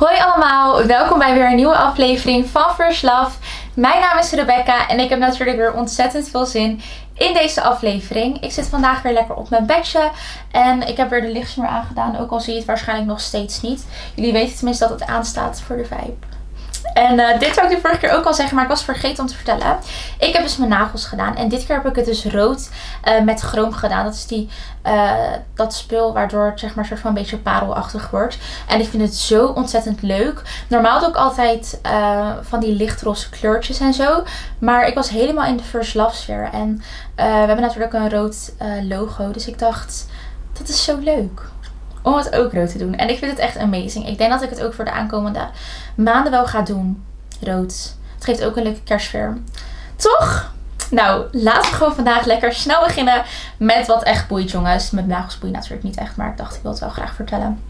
Hoi allemaal, welkom bij weer een nieuwe aflevering van First Love. Mijn naam is Rebecca en ik heb natuurlijk weer ontzettend veel zin in deze aflevering. Ik zit vandaag weer lekker op mijn bedje en ik heb weer de lichtsnoer aangedaan, ook al zie je het waarschijnlijk nog steeds niet. Jullie weten tenminste dat het aanstaat voor de vibe. En uh, dit zou ik de vorige keer ook al zeggen, maar ik was vergeten om te vertellen. Ik heb dus mijn nagels gedaan. En dit keer heb ik het dus rood uh, met chroom gedaan. Dat is die, uh, dat spul waardoor het zeg maar soort van een beetje parelachtig wordt. En ik vind het zo ontzettend leuk. Normaal doe ik altijd van die lichtroze kleurtjes en zo. Maar ik was helemaal in de First Love sfeer. En we hebben natuurlijk een rood logo. Dus ik dacht, dat is zo leuk om het ook rood te doen. En ik vind het echt amazing. Ik denk dat ik het ook voor de aankomende maanden wel ga doen. Rood. Het geeft ook een leuke kerstsfeer. Toch? Nou, laten we gewoon vandaag lekker snel beginnen met wat echt boeit, jongens. Met nagels boeien natuurlijk niet echt, maar ik dacht ik wil het wel graag vertellen.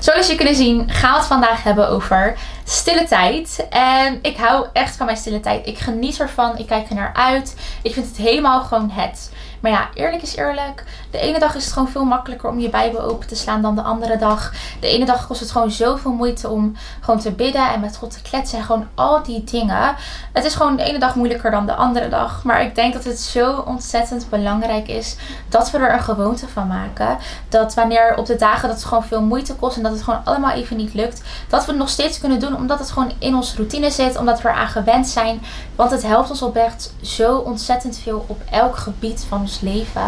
Zoals je kunnen zien gaan we het vandaag hebben over stille tijd. En ik hou echt van mijn stille tijd. Ik geniet ervan. Ik kijk er naar uit. Ik vind het helemaal gewoon het. Maar ja, eerlijk is eerlijk. De ene dag is het gewoon veel makkelijker om je Bijbel open te slaan dan de andere dag. De ene dag kost het gewoon zoveel moeite om gewoon te bidden en met God te kletsen. En gewoon al die dingen. Het is gewoon de ene dag moeilijker dan de andere dag. Maar ik denk dat het zo ontzettend belangrijk is dat we er een gewoonte van maken. Dat wanneer op de dagen dat het gewoon veel moeite kost en dat het gewoon allemaal even niet lukt. Dat we het nog steeds kunnen doen omdat het gewoon in onze routine zit. Omdat we eraan gewend zijn. Want het helpt ons oprecht zo ontzettend veel op elk gebied van ons leven.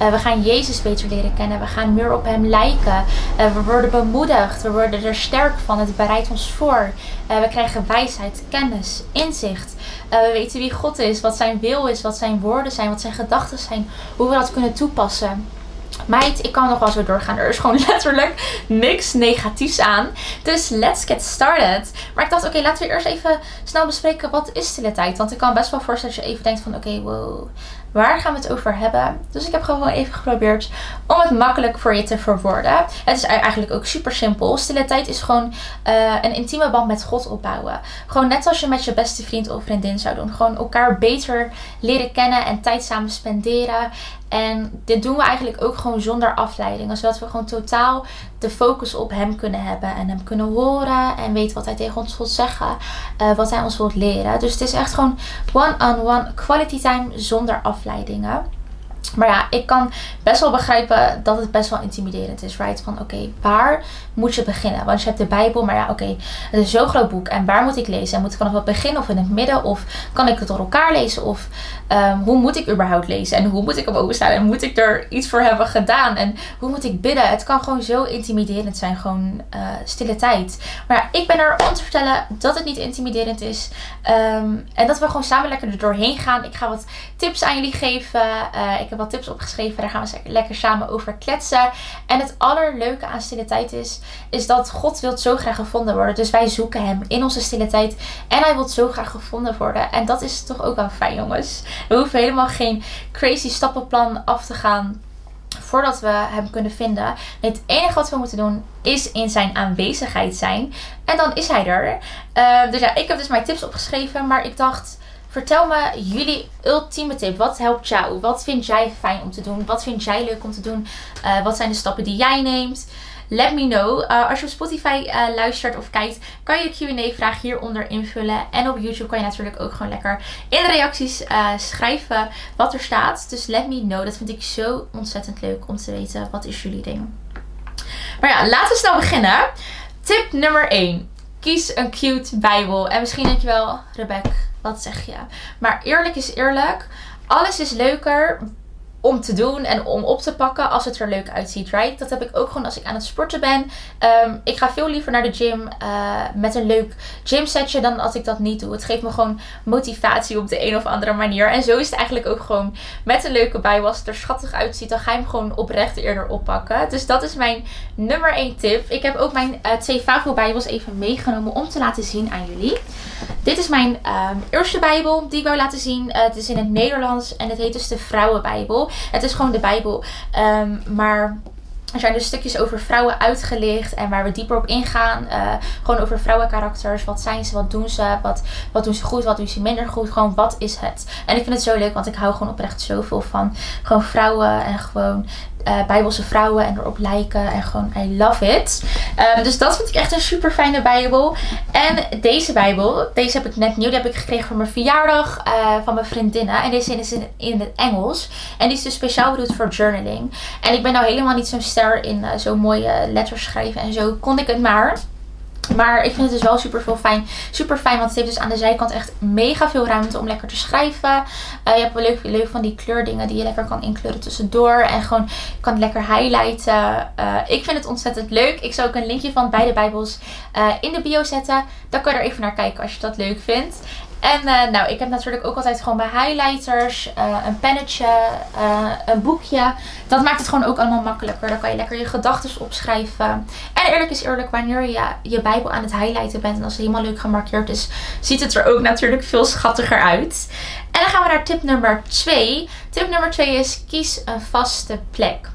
Uh, we gaan Jezus beter leren kennen. We gaan meer op Hem lijken. Uh, we worden bemoedigd. We worden er sterk van. Het bereidt ons voor. Uh, we krijgen wijsheid, kennis, inzicht. we weten wie God is, wat Zijn wil is, wat Zijn woorden zijn, wat Zijn gedachten zijn. Hoe we dat kunnen toepassen. Meid, ik kan nog wel zo doorgaan. Er is gewoon letterlijk niks negatiefs aan. Dus let's get started. Maar ik dacht, oké, laten we eerst even snel bespreken wat is stille tijd. Want ik kan best wel voorstellen dat je even denkt van, oké, wow, Waar gaan we het over hebben? Dus ik heb gewoon even geprobeerd om het makkelijk voor je te verwoorden. Het is eigenlijk ook super simpel. Stille is gewoon uh, een intieme band met God opbouwen. Gewoon net als je met je beste vriend of vriendin zou doen. Gewoon elkaar beter leren kennen en tijd samen spenderen. En dit doen we eigenlijk ook gewoon zonder afleiding. Zodat we gewoon totaal de focus op hem kunnen hebben. En hem kunnen horen. En weten wat hij tegen ons wil zeggen. Uh, wat hij ons wil leren. Dus het is echt gewoon one-on-one -on -one quality time zonder afleidingen. Maar ja, ik kan best wel begrijpen dat het best wel intimiderend is, right? Van oké, waar moet je beginnen? Want je hebt de Bijbel, maar ja, oké, het is zo'n groot boek. En waar moet ik lezen? En moet ik vanaf het begin of in het midden? Of kan ik het door elkaar lezen? Of um, hoe moet ik überhaupt lezen? En hoe moet ik hem staan? En moet ik er iets voor hebben gedaan? En hoe moet ik bidden? Het kan gewoon zo intimiderend zijn, gewoon uh, stille tijd. Maar ik ben er om te vertellen dat het niet intimiderend is. Um, en dat we gewoon samen lekker er doorheen gaan. Ik ga wat tips aan jullie geven. Uh, ik heb wat tips opgeschreven. Daar gaan we lekker samen over kletsen. En het allerleuke aan stille tijd is, is dat God wil zo graag gevonden worden. Dus wij zoeken hem in onze stille tijd. En hij wil zo graag gevonden worden. En dat is toch ook wel fijn, jongens. We hoeven helemaal geen crazy stappenplan af te gaan voordat we hem kunnen vinden. Het enige wat we moeten doen is in zijn aanwezigheid zijn. En dan is hij er. Uh, dus ja, ik heb dus mijn tips opgeschreven. Maar ik dacht, Vertel me jullie ultieme tip. Wat helpt jou? Wat vind jij fijn om te doen? Wat vind jij leuk om te doen? Uh, wat zijn de stappen die jij neemt? Let me know. Uh, als je op Spotify uh, luistert of kijkt, kan je de QA-vraag hieronder invullen. En op YouTube kan je natuurlijk ook gewoon lekker in de reacties schrijven wat er staat. Dus let me know. Dat vind ik zo ontzettend leuk om te weten. Wat is jullie ding? Maar ja, laten we snel beginnen. Tip nummer 1. Kies een cute Bijbel. En misschien denk je wel, Rebecca wat zeg je? Maar eerlijk is eerlijk. Alles is leuker om te doen en om op te pakken als het er leuk uitziet, right? Dat heb ik ook gewoon als ik aan het sporten ben. Um, ik ga veel liever naar de gym uh, met een leuk gymsetje dan als ik dat niet doe. Het geeft me gewoon motivatie op de een of andere manier. En zo is het eigenlijk ook gewoon met een leuke bijbel. Als het er schattig uitziet, dan ga je hem gewoon oprecht eerder oppakken. Dus dat is mijn nummer 1 tip. Ik heb ook mijn uh, twee Favo bijbels even meegenomen om te laten zien aan jullie. Dit is mijn um, eerste bijbel die ik wou laten zien. Uh, het is in het Nederlands en het heet dus de Vrouwenbijbel. Het is gewoon de Bijbel. Um, maar er zijn dus stukjes over vrouwen uitgelicht en waar we dieper op ingaan. Uh, gewoon over vrouwenkarakters. Wat zijn ze? Wat doen ze? Wat, wat doen ze goed? Wat doen ze minder goed? Gewoon wat is het? En ik vind het zo leuk, want ik hou gewoon oprecht zoveel van gewoon vrouwen en gewoon uh, Bijbelse vrouwen en erop lijken. En gewoon, I love it. Um, dus dat vind ik echt een super fijne Bijbel. En deze Bijbel, deze heb ik net nieuw. Die heb ik gekregen voor mijn verjaardag uh, van mijn vriendinnen. En deze is in, in het Engels. En die is dus speciaal bedoeld voor journaling. En ik ben nou helemaal niet zo'n ster in uh, zo mooie letters schrijven en zo. Kon ik het maar. Maar ik vind het dus wel super veel fijn. Super fijn, want het heeft dus aan de zijkant echt mega veel ruimte om lekker te schrijven. Uh, je hebt wel leuk, leuk van die kleurdingen die je lekker kan inkleuren tussendoor. En gewoon kan lekker highlighten. Uh, ik vind het ontzettend leuk. Ik zal ook een linkje van beide bijbels uh, in de bio zetten. Dan kan je er even naar kijken als je dat leuk vindt. En uh, nou, ik heb natuurlijk ook altijd gewoon mijn highlighters, uh, een pennetje, uh, een boekje. Dat maakt het gewoon ook allemaal makkelijker. Dan kan je lekker je gedachten opschrijven. En eerlijk is eerlijk, wanneer je je Bijbel aan het highlighten bent en als het helemaal leuk gemarkeerd is, ziet het er ook natuurlijk veel schattiger uit. En dan gaan we naar tip nummer 2. Tip nummer 2 is kies een vaste plek.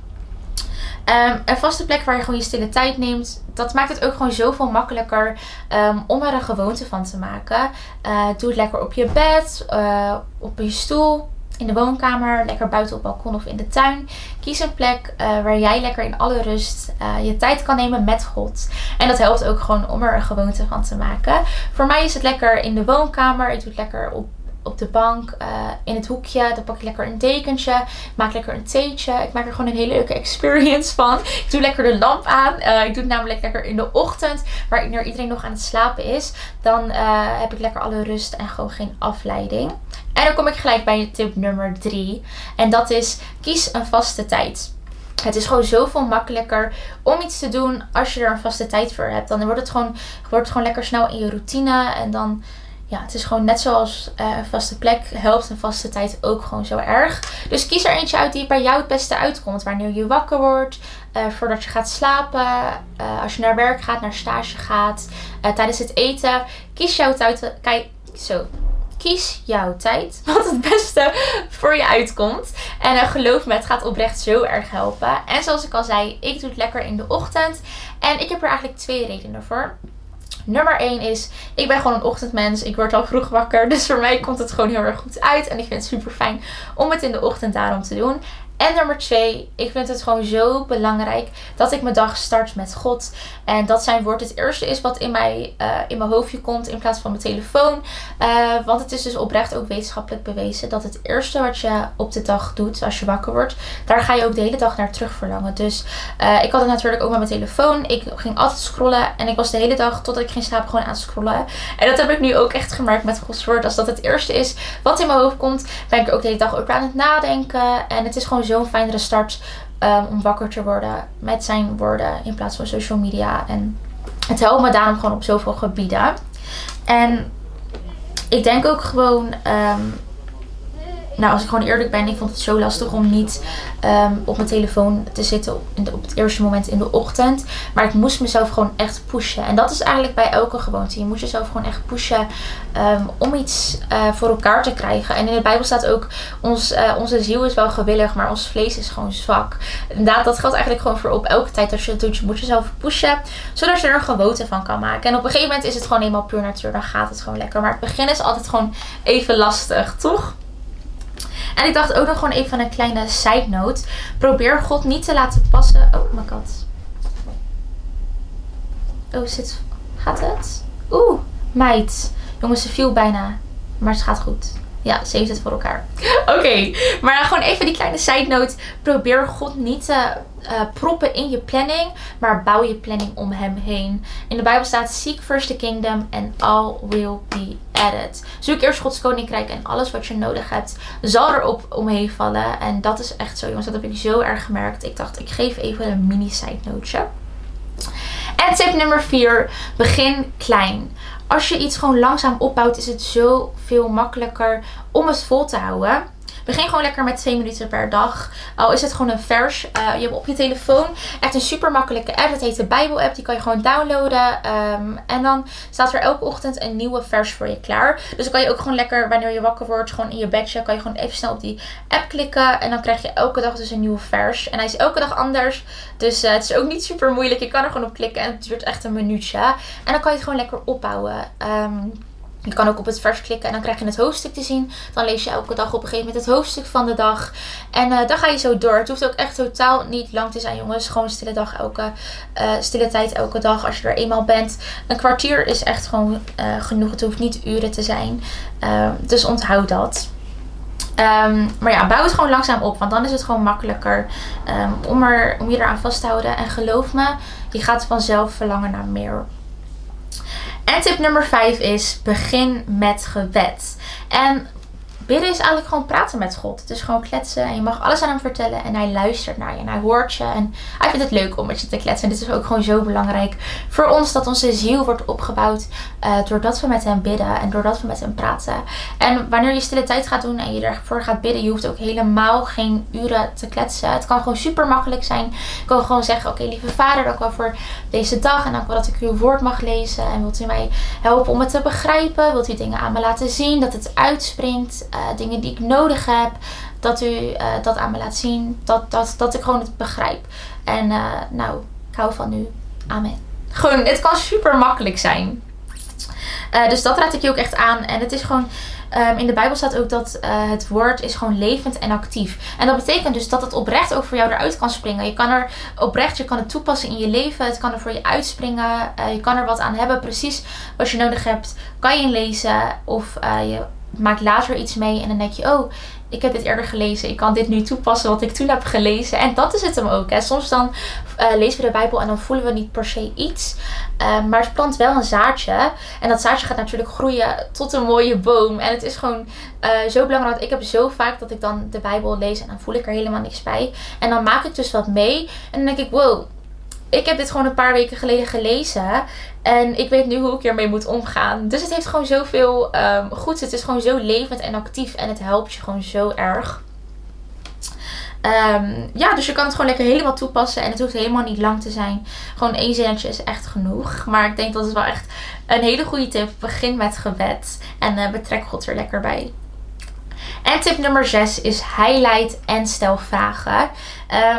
Um, een vaste plek waar je gewoon je stille tijd neemt. Dat maakt het ook gewoon zoveel makkelijker um, om er een gewoonte van te maken. Uh, doe het lekker op je bed, uh, op je stoel, in de woonkamer, lekker buiten op het balkon of in de tuin. Kies een plek uh, waar jij lekker in alle rust je tijd kan nemen met God. En dat helpt ook gewoon om er een gewoonte van te maken. Voor mij is het lekker in de woonkamer. Ik doe het lekker op op de bank, uh, in het hoekje. Dan pak ik lekker een dekentje. Maak lekker een theetje. Ik maak er gewoon een hele leuke experience van. Ik doe lekker de lamp aan. Uh, ik doe het namelijk lekker in de ochtend, waar iedereen nog aan het slapen is. Dan uh, heb ik lekker alle rust en gewoon geen afleiding. En dan kom ik gelijk bij tip nummer 3. En dat is kies een vaste tijd. Het is gewoon zoveel makkelijker om iets te doen als je er een vaste tijd voor hebt. Dan wordt het gewoon, wordt het gewoon lekker snel in je routine. En dan ja, het is gewoon net zoals uh, vaste plek helpt een vaste tijd ook gewoon zo erg. Dus kies er eentje uit die bij jou het beste uitkomt. Wanneer je wakker wordt, uh, voordat je gaat slapen, uh, als je naar werk gaat, naar stage gaat, tijdens het eten. Kies jouw tijd. Kijk, zo. Kies jouw tijd, wat het beste voor je uitkomt. En geloof me, het gaat oprecht zo erg helpen. En zoals ik al zei, ik doe het lekker in de ochtend. En ik heb er eigenlijk twee redenen voor. Nummer 1 is, ik ben gewoon een ochtendmens. Ik word al vroeg wakker. Dus voor mij komt het gewoon heel erg goed uit. En ik vind het super fijn om het in de ochtend daarom te doen. En nummer twee, ik vind het gewoon zo belangrijk dat ik mijn dag start met God. En dat zijn woord het eerste is wat in, mij, uh, in mijn hoofdje komt in plaats van mijn telefoon. Uh, want het is dus oprecht ook wetenschappelijk bewezen dat het eerste wat je op de dag doet als je wakker wordt, daar ga je ook de hele dag naar terug verlangen. Dus uh, ik had het natuurlijk ook met mijn telefoon. Ik ging altijd scrollen en ik was de hele dag totdat ik ging slapen gewoon aan het scrollen. En dat heb ik nu ook echt gemerkt met Gods woord. Als dat het eerste is wat in mijn hoofd komt, ben ik ook de hele dag ook aan het nadenken. En het is gewoon zo'n fijnere start um, om wakker te worden met zijn woorden in plaats van social media. En het helpt me daarom gewoon op zoveel gebieden. En ik denk ook gewoon. Um, nou, als ik gewoon eerlijk ben, ik vond het zo lastig om niet um, op mijn telefoon te zitten op, het eerste moment in de ochtend. Maar ik moest mezelf gewoon echt pushen. En dat is eigenlijk bij elke gewoonte. Je moet jezelf gewoon echt pushen um, om iets uh, voor elkaar te krijgen. En in de Bijbel staat ook, ons, uh, onze ziel is wel gewillig, maar ons vlees is gewoon zwak. Inderdaad, dat geldt eigenlijk gewoon voor op elke tijd als je het doet. Je moet jezelf pushen, zodat je er een gewoonte van kan maken. En op een gegeven moment is het gewoon eenmaal puur natuur. Dan gaat het gewoon lekker. Maar het begin is altijd gewoon even lastig, toch? En ik dacht ook nog gewoon even een kleine side note. Probeer God niet te laten passen. Oh, mijn kat. Oh, zit. Gaat het? Oeh, meid. Jongens, ze viel bijna. Maar het gaat goed. Ja, ze heeft het voor elkaar. Oké, maar gewoon even die kleine side note. Probeer God niet te uh, proppen in je planning, maar bouw je planning om hem heen. In de Bijbel staat: Seek first the kingdom and all will be added. Zoek eerst Gods koninkrijk en alles wat je nodig hebt zal erop omheen vallen. En dat is echt zo, jongens. Dat heb ik zo erg gemerkt. Ik dacht, ik geef even een mini side noteje. En tip nummer 4: begin klein. Als je iets gewoon langzaam opbouwt, is het zoveel makkelijker om het vol te houden. Begin gewoon lekker met 2 minuten per dag. Al is het gewoon een vers. Uh, je hebt op je telefoon echt een super makkelijke app. Dat heet de Bijbel app. Die kan je gewoon downloaden. Um, en dan staat er elke ochtend een nieuwe vers voor je klaar. Dus dan kan je ook gewoon lekker wanneer je wakker wordt. Gewoon in je bedje. Kan je gewoon even snel op die app klikken. En dan krijg je elke dag dus een nieuwe vers. En hij is elke dag anders. Dus uh, het is ook niet super moeilijk. Je kan er gewoon op klikken. En het duurt echt een minuutje. En dan kan je het gewoon lekker opbouwen. Um, Je kan ook op het vers klikken en dan krijg je het hoofdstuk te zien. Dan lees je elke dag op een gegeven moment het hoofdstuk van de dag. En uh, dan ga je zo door. Het hoeft ook echt totaal niet lang te zijn, jongens. Gewoon stille dag elke, uh, stille tijd elke dag als je er eenmaal bent. Een kwartier is echt gewoon uh, genoeg. Het hoeft niet uren te zijn. dus onthoud dat. Um, maar ja, bouw het gewoon langzaam op. Want dan is het gewoon makkelijker um, om, er, om je eraan vast te houden. En geloof me, je gaat vanzelf verlangen naar meer. En tip nummer 5 is: begin met gebed. En bidden is eigenlijk gewoon praten met God. Het is gewoon kletsen en je mag alles aan hem vertellen en hij luistert naar je en hij hoort je en hij vindt het leuk om met je te kletsen. En dit is ook gewoon zo belangrijk voor ons dat onze ziel wordt opgebouwd uh, doordat we met hem bidden en doordat we met hem praten. En wanneer je stille tijd gaat doen en je ervoor gaat bidden, je hoeft ook helemaal geen uren te kletsen. Het kan gewoon super makkelijk zijn. Ik kan gewoon zeggen, oké lieve vader, dank wel voor deze dag en dank wel dat ik uw woord mag lezen en wilt u mij helpen om het te begrijpen? Wilt u dingen aan me laten zien, dat het uitspringt? Uh, dingen die ik nodig heb. Dat u uh, dat aan me laat zien. Dat, dat, dat ik gewoon het begrijp. En uh, nou, ik hou van u. Amen. Gewoon, het kan super makkelijk zijn. Dus dat raad ik je ook echt aan. En het is gewoon. Um, in de Bijbel staat ook dat het woord is gewoon levend en actief. En dat betekent dus dat het oprecht ook voor jou eruit kan springen. Je kan er oprecht, je kan het toepassen in je leven. Het kan er voor je uitspringen. Je kan er wat aan hebben. Precies wat je nodig hebt, kan je inlezen. Of je maakt later iets mee en dan denk je, oh, ik heb dit eerder gelezen. Ik kan dit nu toepassen wat ik toen heb gelezen. En dat is het hem ook. Hè. Soms dan uh, lezen we de Bijbel en dan voelen we niet per se iets. Uh, maar het plant wel een zaadje. En dat zaadje gaat natuurlijk groeien tot een mooie boom. En het is gewoon uh, zo belangrijk. Ik heb zo vaak dat ik dan de Bijbel lees en dan voel ik er helemaal niks bij. En dan maak ik dus wat mee. En dan denk ik, wow, ik heb dit gewoon een paar weken geleden gelezen. En ik weet nu hoe ik ermee moet omgaan. Dus het heeft gewoon zoveel um, goeds. Het is gewoon zo levend en actief. En het helpt je gewoon zo erg. Um, ja, dus je kan het gewoon lekker helemaal toepassen. En het hoeft helemaal niet lang te zijn. Gewoon één zinnetje is echt genoeg. Maar ik denk dat het wel echt een hele goede tip. Begin met gebed. En uh, betrek God er lekker bij. En tip nummer 6 is highlight en stel vragen.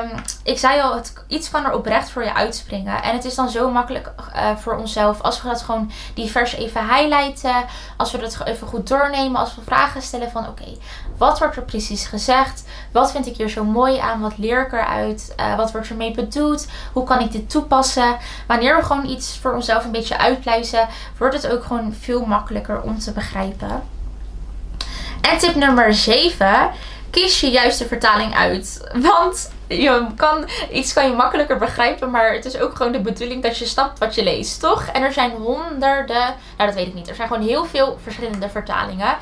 Um, ik zei al, het, iets kan er oprecht voor je uitspringen. En het is dan zo makkelijk uh, voor onszelf als we dat gewoon die vers even highlighten. Als we dat even goed doornemen. Als we vragen stellen van oké, wat wordt er precies gezegd? Wat vind ik hier zo mooi aan? Wat leer ik eruit? Uh, wat wordt ermee bedoeld? Hoe kan ik dit toepassen? Wanneer we gewoon iets voor onszelf een beetje uitpluizen, wordt het ook gewoon veel makkelijker om te begrijpen. En tip nummer 7. Kies je juiste vertaling uit. Want je kan, iets kan je makkelijker begrijpen, maar het is ook gewoon de bedoeling dat je snapt wat je leest, toch? En er zijn honderden, nou dat weet ik niet, er zijn gewoon heel veel verschillende vertalingen.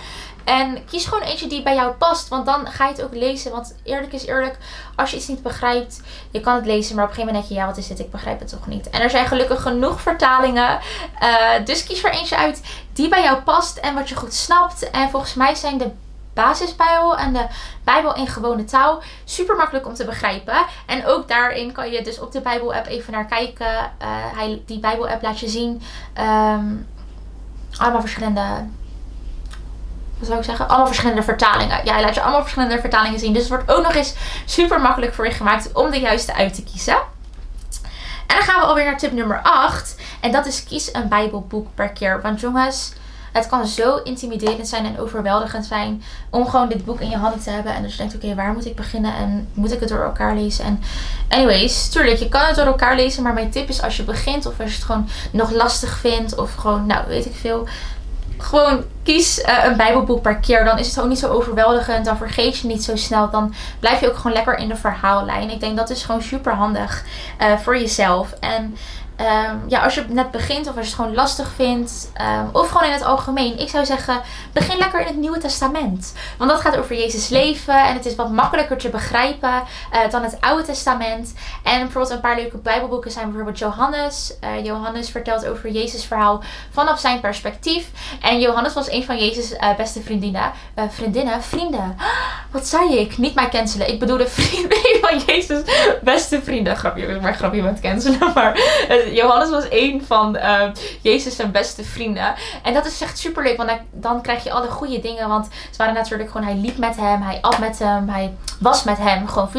En kies gewoon eentje die bij jou past, want dan ga je het ook lezen. Want eerlijk is eerlijk, als je iets niet begrijpt, je kan het lezen, maar op een gegeven moment denk je, ja wat is dit, ik begrijp het toch niet. En er zijn gelukkig genoeg vertalingen, uh, dus kies er eentje uit die bij jou past en wat je goed snapt. En volgens mij zijn de basisbijbel en de Bijbel in gewone taal. Super makkelijk om te begrijpen. En ook daarin kan je dus op de Bijbel app even naar kijken. Uh, hij, die Bijbel app laat je zien. Um, allemaal verschillende. Wat zou ik zeggen? Allemaal verschillende vertalingen. Ja, hij laat je allemaal verschillende vertalingen zien. Dus het wordt ook nog eens super makkelijk voor je gemaakt om de juiste uit te kiezen. En dan gaan we alweer naar tip nummer 8. En dat is kies een Bijbelboek per keer. Want jongens, het kan zo intimiderend zijn en overweldigend zijn om gewoon dit boek in je handen te hebben. En dus je denkt, oké, waar moet ik beginnen en moet ik het door elkaar lezen? En anyways, tuurlijk, je kan het door elkaar lezen. Maar mijn tip is als je begint of als je het gewoon nog lastig vindt of gewoon, nou, weet ik veel gewoon kies uh, een Bijbelboek per keer. Dan is het ook niet zo overweldigend. Dan vergeet je niet zo snel. Dan blijf je ook gewoon lekker in de verhaallijn. Ik denk dat is gewoon super handig uh, voor jezelf. En Um, ja, als je net begint of als je het gewoon lastig vindt, um, of gewoon in het algemeen, ik zou zeggen, begin lekker in het Nieuwe Testament. Want dat gaat over Jezus leven en het is wat makkelijker te begrijpen uh, dan het Oude Testament. En bijvoorbeeld een paar leuke Bijbelboeken zijn bijvoorbeeld Johannes. Uh, Johannes vertelt over Jezus' verhaal vanaf zijn perspectief. En Johannes was een van Jezus' uh, beste vriendinnen. vriendinnen? Vrienden. Wat zei ik? Niet mij cancelen. Ik bedoelde vrienden van Jezus' beste vrienden. Grapje, maar grapje met cancelen. Maar Johannes was een van uh, Jezus zijn beste vrienden. En dat is echt super leuk, want dan krijg je alle goede dingen. Want ze waren natuurlijk gewoon, hij liep met hem, hij at met hem, hij was met hem, gewoon 24-7.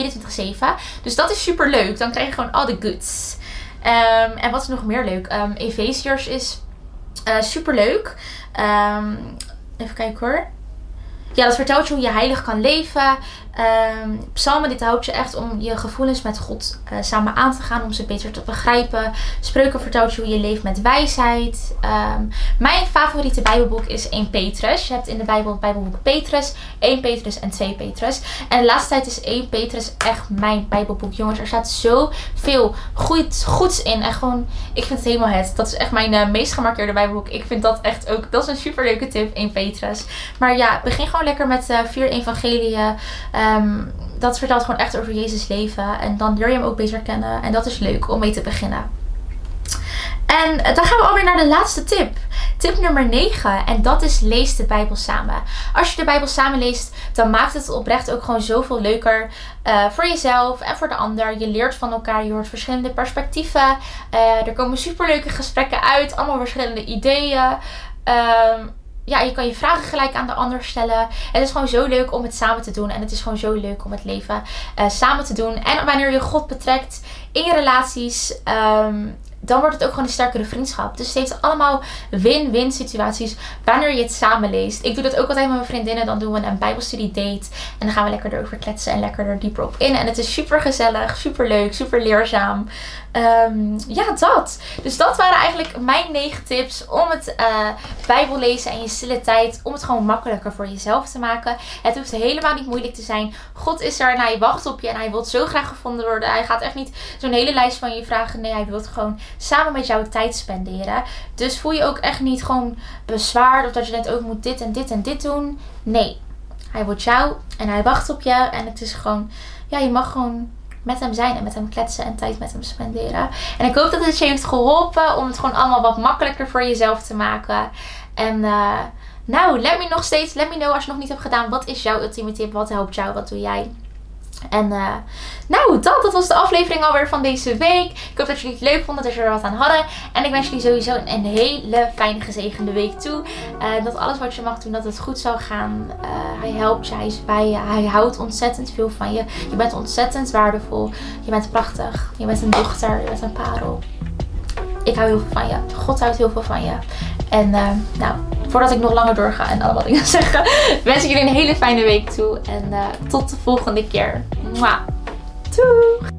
Dus dat is super leuk. Dan krijg je gewoon al de goods. Um, en wat is nog meer leuk? Um, Efeziërs is Uh, Super leuk. Ehm, even kijken hoor. Ja, dat vertelt je hoe je heilig kan leven. Um, psalmen, dit houdt je echt om je gevoelens met God uh, samen aan te gaan, om ze beter te begrijpen. Spreuken vertelt je hoe je leeft met wijsheid. Um, mijn favoriete Bijbelboek is 1 Petrus. Je hebt in de Bijbel het Bijbelboek Petrus, 1 Petrus en 2 Petrus. En de laatste tijd is 1 Petrus echt mijn Bijbelboek. Jongens, er staat zoveel goed, goeds in. En gewoon, ik vind het helemaal het. Dat is echt mijn uh, meest gemarkeerde Bijbelboek. Ik vind dat echt ook, dat is een super leuke tip, 1 Petrus. Maar ja, begin gewoon lekker met uh, vier evangeliën. Um, dat vertelt gewoon echt over Jezus leven. En dan leer je hem ook beter kennen. En dat is leuk om mee te beginnen. En dan gaan we alweer naar de laatste tip. Tip nummer 9. En dat is lees de Bijbel samen. Als je de Bijbel samen leest, dan maakt het oprecht ook gewoon zoveel leuker uh, voor jezelf en voor de ander. Je leert van elkaar, je hoort verschillende perspectieven. Uh, er komen superleuke gesprekken uit, allemaal verschillende ideeën. Um, ja, je kan je vragen gelijk aan de ander stellen. Het is gewoon zo leuk om het samen te doen. En het is gewoon zo leuk om het leven uh, samen te doen. En wanneer je God betrekt in je relaties. Um, dan wordt het ook gewoon een sterkere vriendschap. Dus het heeft allemaal win-win situaties wanneer je het samen leest. Ik doe dat ook altijd met mijn vriendinnen. Dan doen we een bijbelstudie date. En dan gaan we lekker erover kletsen en lekker er dieper op in. En het is super gezellig, super leuk, super leerzaam. Um, ja, dat. Dus dat waren eigenlijk mijn negen tips om het uh, Bijbel lezen en je stille tijd. Om het gewoon makkelijker voor jezelf te maken. Het hoeft helemaal niet moeilijk te zijn. God is er en hij wacht op je. En hij wil zo graag gevonden worden. Hij gaat echt niet zo'n hele lijst van je vragen. Nee, hij wil gewoon samen met jou tijd spenderen. Dus voel je ook echt niet gewoon bezwaard. Of dat je denkt, ook oh, moet dit en dit en dit doen. Nee. Hij wil jou en hij wacht op je. En het is gewoon, ja, je mag gewoon met hem zijn en met hem kletsen en tijd met hem spenderen. En ik hoop dat het je heeft geholpen om het gewoon allemaal wat makkelijker voor jezelf te maken. En uh, nou, let me nog steeds, let me know als je nog niet hebt gedaan. Wat is jouw ultieme tip? Wat helpt jou? Wat doe jij? En uh, nou, dat, dat was de aflevering alweer van deze week. Ik hoop dat jullie het leuk vonden, dat jullie er wat aan hadden. En ik wens jullie sowieso een, hele fijne, gezegende week toe. Uh, dat alles wat je mag doen, dat het goed zal gaan. Uh, hij helpt je, hij is bij je, hij houdt ontzettend veel van je. Je bent ontzettend waardevol. Je bent prachtig. Je bent een dochter, je bent een parel. Ik hou heel veel van je. God houdt heel veel van je. En nou, voordat ik nog langer doorga en allemaal dingen zeggen, wens ik jullie een hele fijne week toe. En uh, tot de volgende keer. Mwah. Doei!